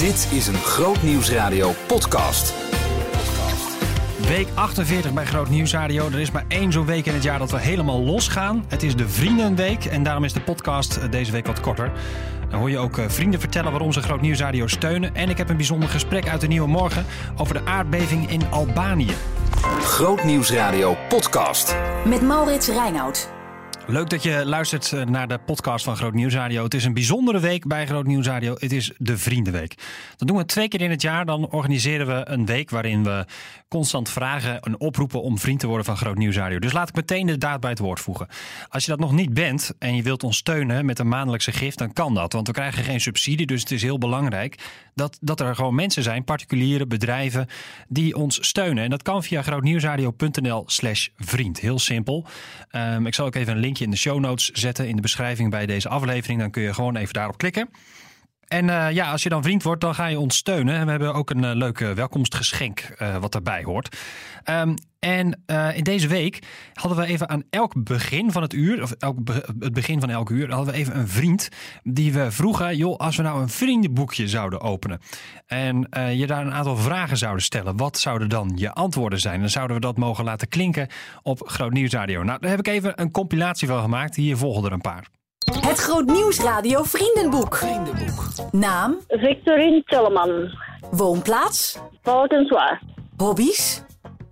Dit is een Groot Nieuwsradio podcast. Week 48 bij Groot Nieuwsradio. Er is maar één zo'n week in het jaar dat we helemaal losgaan. Het is de Vriendenweek en daarom is de podcast eh, deze week wat korter. Dan hoor je ook eh, vrienden vertellen waarom ze Groot Nieuwsradio steunen. En ik heb een bijzonder gesprek uit de Nieuwe Morgen over de aardbeving in Albanië. Groot Nieuwsradio podcast. Met Maurits Reinoud. Leuk dat je luistert eh, naar de podcast van Groot Nieuwsradio. Het is een bijzondere week bij Groot Nieuwsradio. Het is de Vriendenweek. Dat doen we twee keer in het jaar. Dan organiseren we een week waarin we constant vragen en oproepen om vriend te worden van Groot Nieuwsradio. Dus laat ik meteen de daad bij het woord voegen. Als je dat nog niet bent en je wilt ons steunen met een maandelijkse gift, dan kan dat. Want we krijgen geen subsidie, dus het is heel belangrijk dat, dat er gewoon mensen zijn, particuliere bedrijven, die ons steunen. En dat kan via grootnieuwsradio.nl slash vriend. Heel simpel. Um, ik zal ook even een linkje in de show notes zetten in de beschrijving bij deze aflevering. Dan kun je gewoon even daarop klikken. En uh, ja, als je dan vriend wordt, dan ga je ons steunen. En we hebben ook een uh, leuk welkomstgeschenk uh, wat daarbij hoort. Um, en in deze week hadden we even aan elk begin van het uur, of elk het begin van elk uur, hadden we even een vriend die we vroegen, joh, als we nou een vriendenboekje zouden openen en je daar een aantal vragen zouden stellen, wat zouden dan je antwoorden zijn? Dan zouden we dat mogen laten klinken op Groot Nieuwsradio. Nou, daar heb ik even een compilatie van gemaakt. Hier volgen er een paar. Het Groot Nieuwsradio Vriendenboek. Vriendenboek. Naam? Victorine Telleman. Woonplaats? Valkenswaard. Hobby's?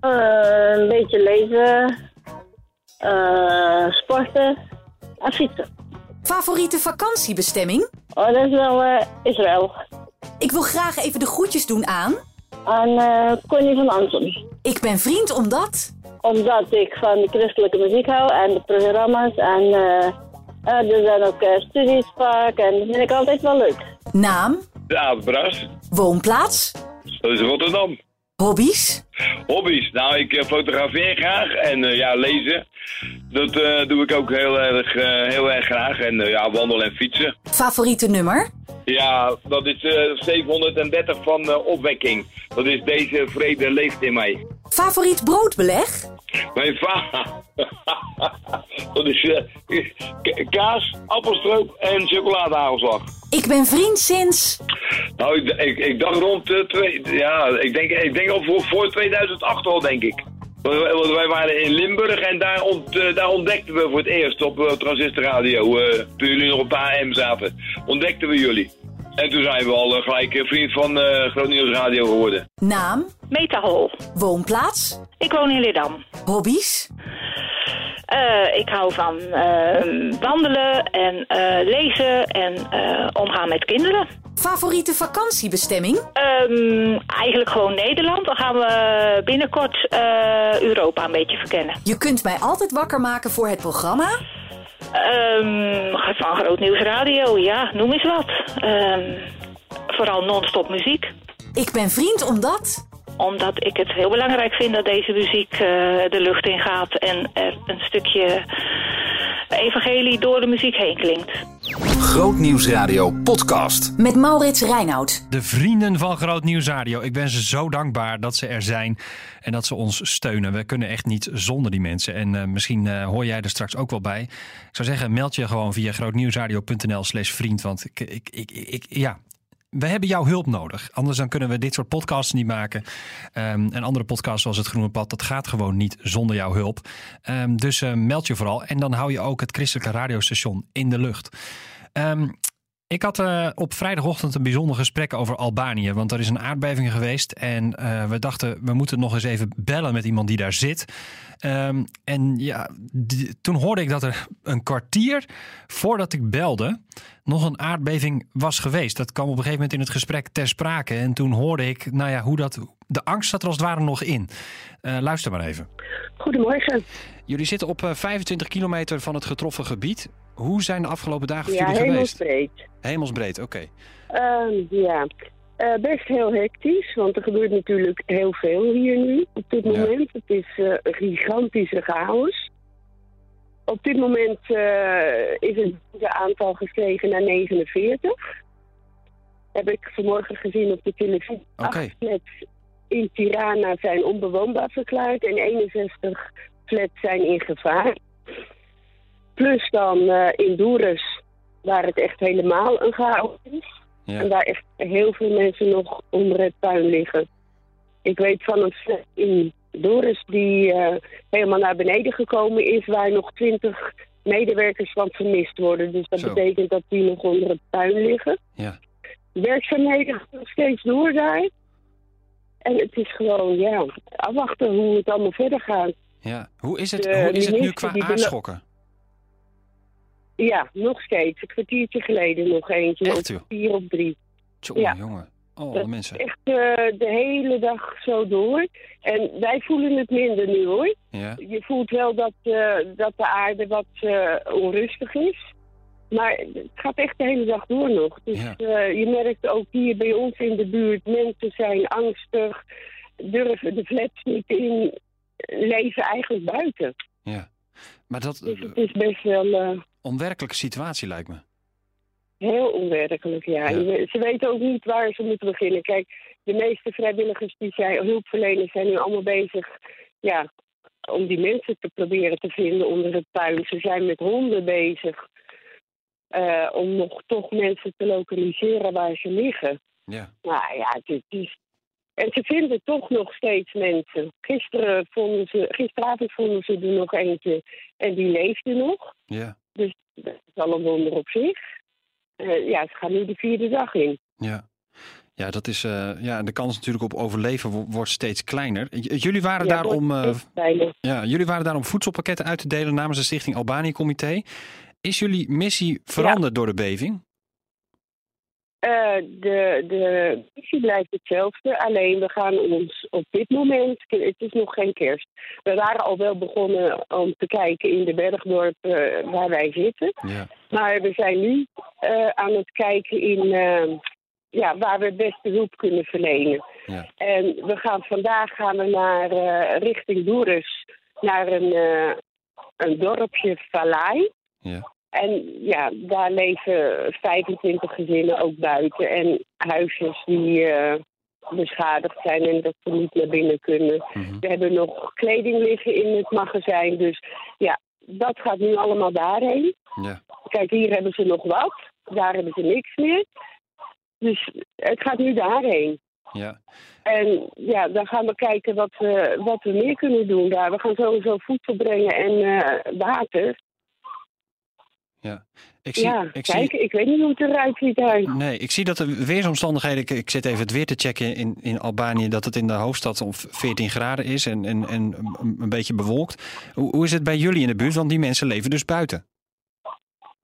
Uh, een beetje lezen, uh, sporten en fietsen. Favoriete vakantiebestemming? Oh, dat is wel uh, Israël. Ik wil graag even de groetjes doen aan... Aan Connie van Anton. Ik ben vriend omdat... Omdat ik van de christelijke muziek hou en de programma's en... Uh, er zijn ook uh, studies vaak en dat vind ik altijd wel leuk. Naam? De Aardbras. Woonplaats? Dat is Rotterdam. Hobby's? Hobby's? Nou, ik uh, fotografeer graag en ja, lezen. Dat doe ik ook heel erg, heel erg graag. En ja, wandelen en fietsen. Favoriete nummer? Ja, dat is 730 van Opwekking. Dat is Deze vrede leeft in mij. Favoriet broodbeleg? Mijn vader. dat is uh, kaas, appelstroop en chocoladehagelslag. Ik ben vriend sinds... Nou, ik, ik, ik dacht rond... Uh, twee, ja, ik denk, ik denk al voor, voor 2008 al, denk ik. Want wij waren in Limburg en daar, ont, uh, daar ontdekten we voor het eerst op transistorradio, toen jullie nog op de AM zaten, ontdekten we jullie. En toen zijn we al gelijk vriend van Groot Nieuws Radio geworden. Naam? Metahol. Woonplaats? Ik woon in Lidam. Hobby's? Uh, ik hou van uh, wandelen en uh, lezen en omgaan met kinderen. Favoriete vakantiebestemming? Um, eigenlijk gewoon Nederland. Dan gaan we binnenkort Europa een beetje verkennen. Je kunt mij altijd wakker maken voor het programma? Um, van Groot Nieuws Radio, ja, noem eens wat. Um, vooral non-stop muziek. Ik ben vriend omdat omdat ik het heel belangrijk vind dat deze muziek uh, de lucht in gaat en er een stukje evangelie door de muziek heen klinkt. Groot Nieuwsradio podcast. Met Maurits Reinoud. De vrienden van Groot Nieuwsradio. Ik ben ze zo dankbaar dat ze er zijn en dat ze ons steunen. We kunnen echt niet zonder die mensen. En uh, misschien uh, hoor jij er straks ook wel bij. Ik zou zeggen, meld je gewoon via grootnieuwsradio.nl slash vriend. Want ik, ik, ik, ik, ja, we hebben jouw hulp nodig. Anders dan kunnen we dit soort podcasts niet maken. Um, en andere podcasts zoals het Groene Pad, dat gaat gewoon niet zonder jouw hulp. Um, dus uh, meld je vooral. En dan hou je ook het christelijke radiostation in de lucht. Um, ik had uh, op vrijdagochtend een bijzonder gesprek over Albanië. Want er is een aardbeving geweest. En uh, we dachten, we moeten nog eens even bellen met iemand die daar zit. Um, en ja, toen hoorde ik dat er een kwartier voordat ik belde. nog een aardbeving was geweest. Dat kwam op een gegeven moment in het gesprek ter sprake. En toen hoorde ik, nou ja, hoe dat. De angst zat er als het ware nog in. Uh, luister maar even. Goedemorgen. Jullie zitten op 25 kilometer van het getroffen gebied. Hoe zijn de afgelopen dagen voor ja, jullie geweest? hemelsbreed. Hemelsbreed, oké. Okay. Um, ja, uh, best heel hectisch, want er gebeurt natuurlijk heel veel hier nu op dit moment. Ja. Het is uh, een gigantische chaos. Op dit moment uh, is het aantal gestegen naar 49. Heb ik vanmorgen gezien op de televisie. Okay. Acht flats in Tirana zijn onbewoonbaar verklaard en 61 flats zijn in gevaar. Plus dan uh, in Doeres, waar het echt helemaal een chaos is. Ja. En waar echt heel veel mensen nog onder het puin liggen. Ik weet van een flat in Doris die eh, helemaal naar beneden gekomen is, waar nog twintig medewerkers van vermist worden. Dus dat Zo. betekent dat die nog onder het puin liggen. Ja. Werkzaamheden gaan nog steeds door daar. En het is gewoon, ja, afwachten hoe het allemaal verder gaat. Ja. Hoe is het, De hoe is het nu qua aanschokken? Ja, nog steeds. Een kwartiertje geleden nog eentje. Echt, joh? vier op drie. Jongen, Ja. jongen. Oh, alle mensen. Echt eh, de hele dag zo door. En wij voelen het minder nu hoor. Ja. Je voelt wel dat, eh, dat de aarde wat eh, onrustig is. Maar het gaat echt de hele dag door nog. Dus Ja. je merkt ook hier bij ons in de buurt, mensen zijn angstig, durven de flats niet in, leven eigenlijk buiten. Ja. Maar dat Dus het is best wel onwerkelijke situatie lijkt me. heel onwerkelijk, ja. Ze weten ook niet waar ze moeten beginnen. Kijk, de meeste vrijwilligers die zijn, hulpverleners zijn nu allemaal bezig ja, om die mensen te proberen te vinden onder het puin. Ze zijn met honden bezig eh, om nog toch mensen te lokaliseren waar ze liggen. Ja. Nou ja, het is, het is- En ze vinden toch nog steeds mensen. Gisteren vonden ze, gisteravond vonden ze er nog eentje en die leefde nog. Ja. Dus dat is al een wonder op zich. Eh, ja, ze gaan nu de vierde dag in. Ja. Ja, dat is, eh, ja, de kans natuurlijk op overleven wo- wordt steeds kleiner. J- Jullie waren, Ja, daar om, eh, ja, jullie waren daar om voedselpakketten uit te delen namens de Stichting Albanië Comité. Is jullie missie veranderd door de beving? Eh, de, de missie blijft hetzelfde, alleen we gaan ons op dit moment, het is nog geen kerst. We waren al wel begonnen om te kijken in de bergdorp eh, waar wij zitten. Ja. Maar we zijn nu eh, aan het kijken in ja, waar we het beste hulp kunnen verlenen. Ja. En we gaan vandaag gaan we naar richting Doeris, naar een, een dorpje Vallei. Ja. En ja, daar leven 25 gezinnen ook buiten. En huisjes die eh, beschadigd zijn en dat ze niet naar binnen kunnen. Mhm. We hebben nog kleding liggen in het magazijn. Dus ja, dat gaat nu allemaal daarheen. Ja. Kijk, hier hebben ze nog wat. Daar hebben ze niks meer. Dus het gaat nu daarheen. Ja. En ja, dan gaan we kijken wat we, wat we meer kunnen doen daar. We gaan sowieso voedsel brengen en eh, water. Ja. Ik zie, ja, ik kijk, zie, ik weet niet hoe het eruit ziet daar. nee, ik zie dat de weersomstandigheden, ik, ik zit even het weer te checken in, in Albanië, dat het in de hoofdstad om 14 graden is en, en, en een, beetje bewolkt. Hoe, hoe is het bij jullie in de buurt? Want die mensen leven dus buiten.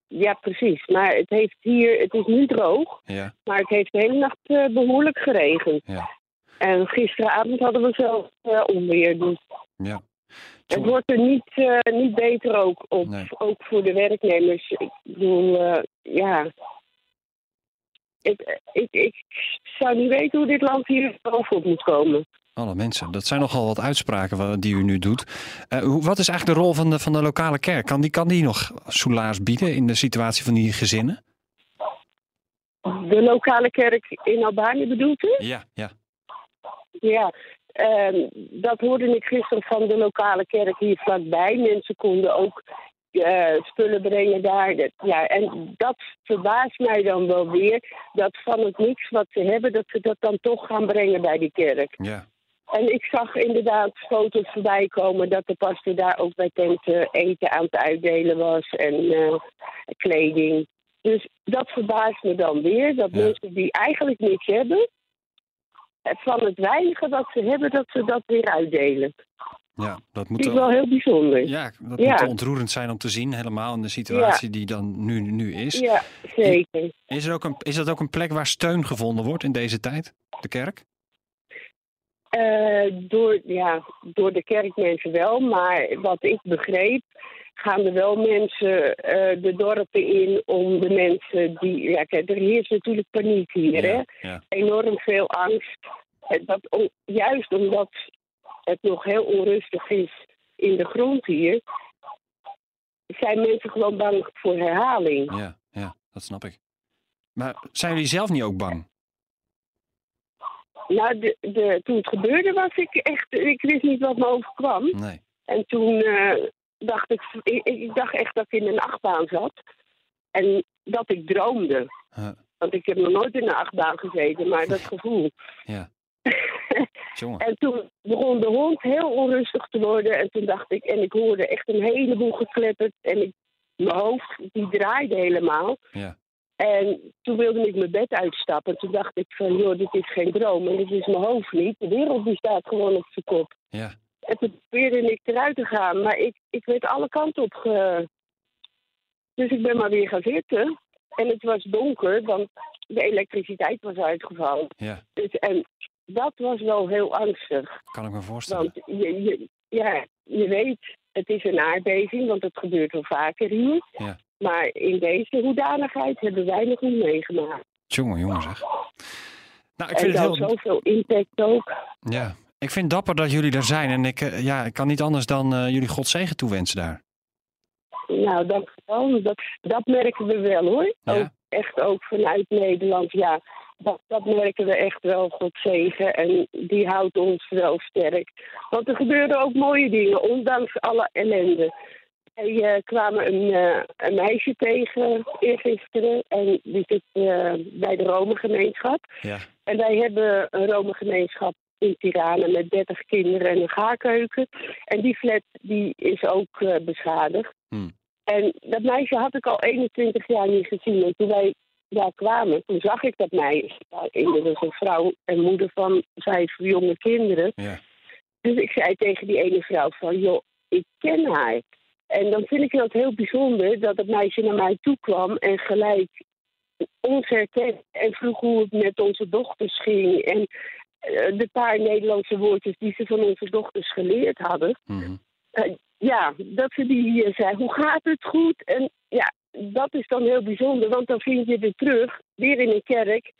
Ja, precies. Maar het heeft hier, het is nu droog, Ja. maar het heeft de hele nacht eh, behoorlijk geregend. Ja. En gisteravond hadden we zelf eh, onweer. Dus Ja. Het wordt er niet, eh, niet beter ook op. Nee. Ook voor de werknemers. Ik bedoel, eh, ja. Ik, ik, ik zou niet weten hoe dit land hier bovenop moet komen. Alle mensen. Dat zijn nogal wat uitspraken die u nu doet. Eh, wat is eigenlijk de rol van de, van de lokale kerk? Kan die, kan die nog soelaas bieden in de situatie van die gezinnen? De lokale kerk in Albanië bedoelt u? Ja, ja. Ja, ehm, dat hoorde ik gisteren van de lokale kerk hier vlakbij. Mensen konden ook eh, spullen brengen daar. Ja, en dat verbaast mij dan wel weer. Dat van het niks wat ze hebben, dat ze dat dan toch gaan brengen bij die kerk. ja. En ik zag inderdaad foto's voorbij komen dat de pastor daar ook bij tenten eten aan het uitdelen was en eh, kleding. Dus dat verbaast me dan weer. Dat Ja. mensen die eigenlijk niks hebben, eh, van het weinige wat ze hebben, dat ze dat weer uitdelen. ja dat Dat moet is wel heel bijzonder. Ja, dat Ja. moet ontroerend zijn om te zien, helemaal in de situatie die dan nu, nu is. Ja, zeker. Is, er ook een, is dat ook een plek waar steun gevonden wordt in deze tijd? De kerk? Eh, door, ja, door de kerkmensen wel, maar wat ik begreep, gaan er wel mensen eh, de dorpen in om de mensen die. Ja, kijk, er heerst natuurlijk paniek hier, hè? Ja, Enorm veel angst. Dat, juist omdat het nog heel onrustig is in de grond hier, zijn mensen gewoon bang voor herhaling. ja, ja, dat snap ik. Maar zijn jullie zelf niet ook bang? Nou, de, de, toen het gebeurde was ik echt. Ik wist niet wat me overkwam. Nee. En toen eh, dacht ik, ik, ik dacht echt dat ik in een achtbaan zat. En dat ik droomde. Huh. Want ik heb nog nooit in een achtbaan gezeten, maar dat gevoel. Ja. En toen begon de hond heel onrustig te worden. En toen dacht ik, en ik hoorde echt een heleboel geklepperd. En ik, mijn hoofd, die draaide helemaal. Ja. En toen wilde ik mijn bed uitstappen. En toen dacht ik van, joh, dit is geen droom. En dit is mijn hoofd niet. De wereld die staat gewoon op zijn kop. Ja. En toen probeerde ik eruit te gaan. Maar ik, ik werd alle kanten op ge... Dus ik ben maar weer gaan zitten. En het was donker, want de elektriciteit was uitgevallen. Ja. Dus, en dat was wel heel angstig. Kan ik me voorstellen. Want je, je, ja, je weet, het is een aardbeving, want het gebeurt wel vaker hier. Ja. Maar in deze hoedanigheid hebben wij nog niet meegemaakt. Jongen, jongen zeg. Nou, ik en vind het heel... zoveel impact ook. Ja. Ik vind het dapper dat jullie er zijn. En ik, eh, ja, ik kan niet anders dan eh, jullie God zegen toewensen daar. Nou, dankjewel. Dat, dat merken we wel hoor. Ja. Ook, echt ook vanuit Nederland, ja. Dat, dat merken we echt wel, God zegen. En die houdt ons wel sterk. Want er gebeuren ook mooie dingen, ondanks alle ellende. Wij eh, kwamen een, eh, een meisje tegen eergisteren. En die zit eh, bij de Rome-gemeenschap. Ja. En wij hebben een Rome-gemeenschap in Tirana met 30 kinderen en een gaarkeuken. En die flat die is ook beschadigd. Hmm. En dat meisje had ik al 21 jaar niet gezien. En toen wij daar kwamen, toen zag ik dat meisje. Ja, inmiddels een vrouw en moeder van vijf jonge kinderen. Ja. Dus ik zei tegen die ene vrouw van, joh, ik ken haar. En dan vind ik dat heel bijzonder dat het meisje naar mij toe kwam en gelijk ons herkende en vroeg hoe het met onze dochters ging. En eh, de paar Nederlandse woordjes die ze van onze dochters geleerd hadden. Mhm. Eh, ja, dat ze die hier zei, hoe gaat het goed? En ja, dat is dan heel bijzonder, want dan vind je weer terug, weer in een kerk.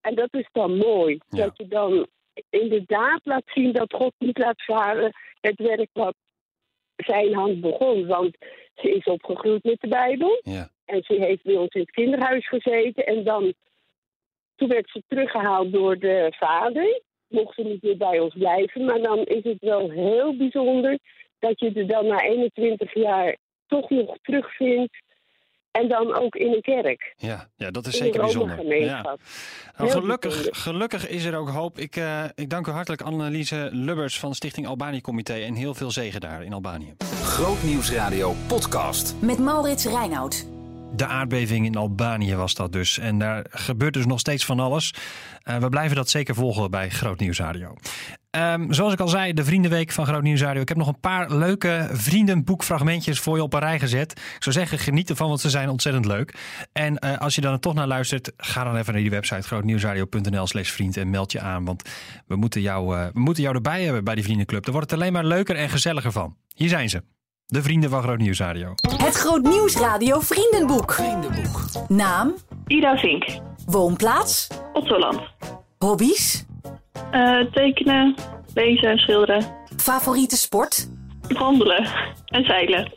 En dat is dan mooi. Ja. Dat je dan inderdaad laat zien dat God niet laat varen het werk wat zijn hand begon. Want ze is opgegroeid met de Bijbel. Ja. En ze heeft bij ons in het kinderhuis gezeten. En dan, toen werd ze teruggehaald door de vader. Mocht ze niet meer bij ons blijven. Maar dan is het wel heel bijzonder dat je er dan na 21 jaar toch nog terugvindt. En dan ook in een kerk. Ja. ja, dat is In zeker bijzonder. Ja. Nou, gelukkig, gelukkig is er ook hoop. Ik, eh, ik dank u hartelijk Anneliese Lubbers van Stichting Albanië Comité. En heel veel zegen daar in Albanië. Grootnieuwsradio podcast. Met Maurits Reinoud. De aardbeving in Albanië was dat dus. En daar gebeurt dus nog steeds van alles. Eh, we blijven dat zeker volgen bij Groot Nieuws Radio. Ehm, zoals ik al zei, de Vriendenweek van Groot Nieuws Radio. Ik heb nog een paar leuke vriendenboekfragmentjes voor je op een rij gezet. Ik zou zeggen, geniet ervan, want ze zijn ontzettend leuk. En eh, als je dan er toch naar luistert, ga dan even naar die website grootnieuwsradio.nl slash vriend en meld je aan. Want we moeten, jou, eh, we moeten jou erbij hebben bij die vriendenclub. Daar wordt het alleen maar leuker en gezelliger van. Hier zijn ze. De vrienden van Groot Nieuws Radio. Het Groot Nieuws Radio Vriendenboek. Vriendenboek. Naam, Ida Vink, woonplaats, Ottoland. hobby's, Eh, tekenen, lezen, schilderen, favoriete sport. wandelen en zeilen.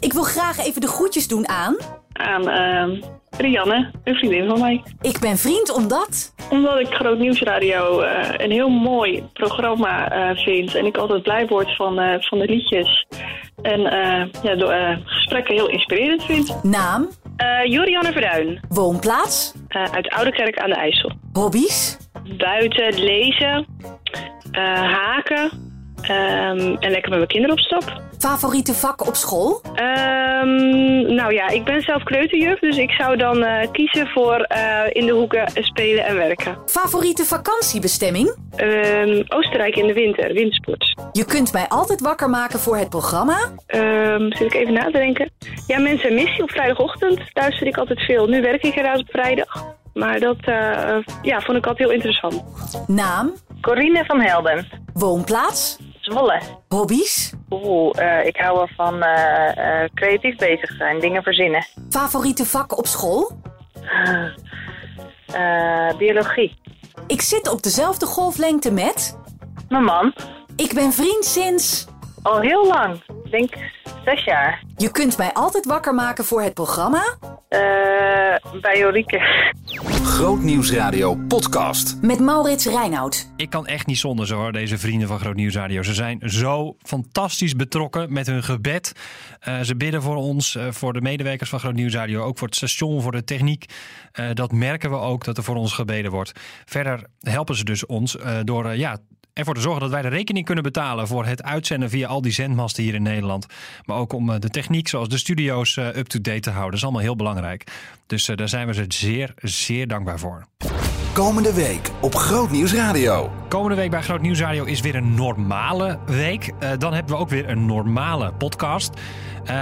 Ik wil graag even de groetjes doen aan. Aan ehm, Rianne, een vriendin van mij. Ik ben vriend omdat. Omdat ik Groot Nieuwsradio eh een heel mooi programma eh, vind. En ik altijd blij word van, eh, van de liedjes. En eh, ja, de eh, gesprekken heel inspirerend vind. Naam, Eh Jorianne Verduin, woonplaats, uit Oudekerk aan de IJssel. hobby's, Buiten lezen, haken ehm, en lekker met mijn kinderen op stap. favoriete vak op school. Ehm, nou ja, ik ben zelf kleuterjuf, dus ik zou dan eh, kiezen voor eh, in de hoeken spelen en werken. Favoriete vakantiebestemming. Ehm, Oostenrijk in de winter, wintersport. Je kunt mij altijd wakker maken voor het programma. Ehm zit ik even na te denken. Ja, mensen en missie op vrijdagochtend. Luister ik altijd veel. Nu werk ik helaas op vrijdag. Maar dat eh, ja, vond ik altijd heel interessant. Naam, Corine van Helden, woonplaats, Zwolle. hobby's, Oeh, eh, ik hou wel van eh, eh, creatief bezig zijn, dingen verzinnen. favoriete vak op school. Eh, biologie. Ik zit op dezelfde golflengte met. Mijn man, Ik ben vriend sinds. al heel lang, ik denk zes jaar. Je kunt mij altijd wakker maken voor het programma. Eh bij Jorike. Grootnieuwsradio podcast. Met Maurits Reinoud. Ik kan echt niet zonder zo hoor, deze vrienden van Groot Nieuws Radio. Ze zijn zo fantastisch betrokken met hun gebed. Uh, ze bidden voor ons, uh, voor de medewerkers van Groot Nieuws Radio, ook voor het station, voor de techniek. Uh, dat merken we ook dat er voor ons gebeden wordt. Verder helpen ze dus ons door ja, ervoor te zorgen dat wij de rekening kunnen betalen voor het uitzenden via al die zendmasten hier in Nederland. Maar ook om de techniek, zoals de studio's, up-to-date te houden. Dat is allemaal heel belangrijk. Dus daar zijn we ze zeer, zeer dankbaar voor. Komende week op Groot Nieuws Radio. Komende week bij Groot Nieuws Radio is weer een normale week. Uh, dan hebben we ook weer een normale podcast.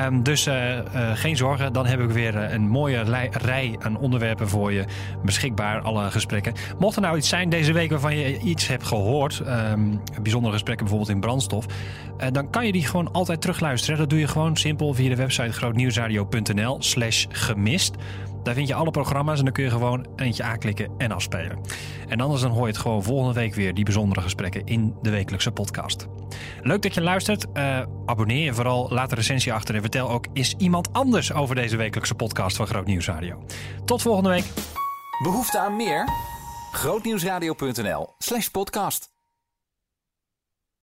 Um, dus uh, uh, geen zorgen, dan heb ik weer een mooie rij aan onderwerpen voor je beschikbaar. Alle gesprekken. Mocht er nou iets zijn deze week waarvan je iets hebt gehoord, um, bijzondere gesprekken bijvoorbeeld in brandstof, dan kan je die gewoon altijd terugluisteren. Dat doe je gewoon simpel via de website grootnieuwsradio.nl/slash gemist. Daar vind je alle programma's en dan kun je gewoon eentje aanklikken en afspelen. En anders dan hoor je het gewoon volgende week weer, die bijzondere gesprekken in de wekelijkse podcast. Leuk dat je luistert. Uh, abonneer je vooral, laat een recensie achter en vertel ook is iemand anders over deze wekelijkse podcast van Groot Nieuws Radio. Tot volgende week. Behoefte aan meer? Grootnieuwsradio.nl slash podcast.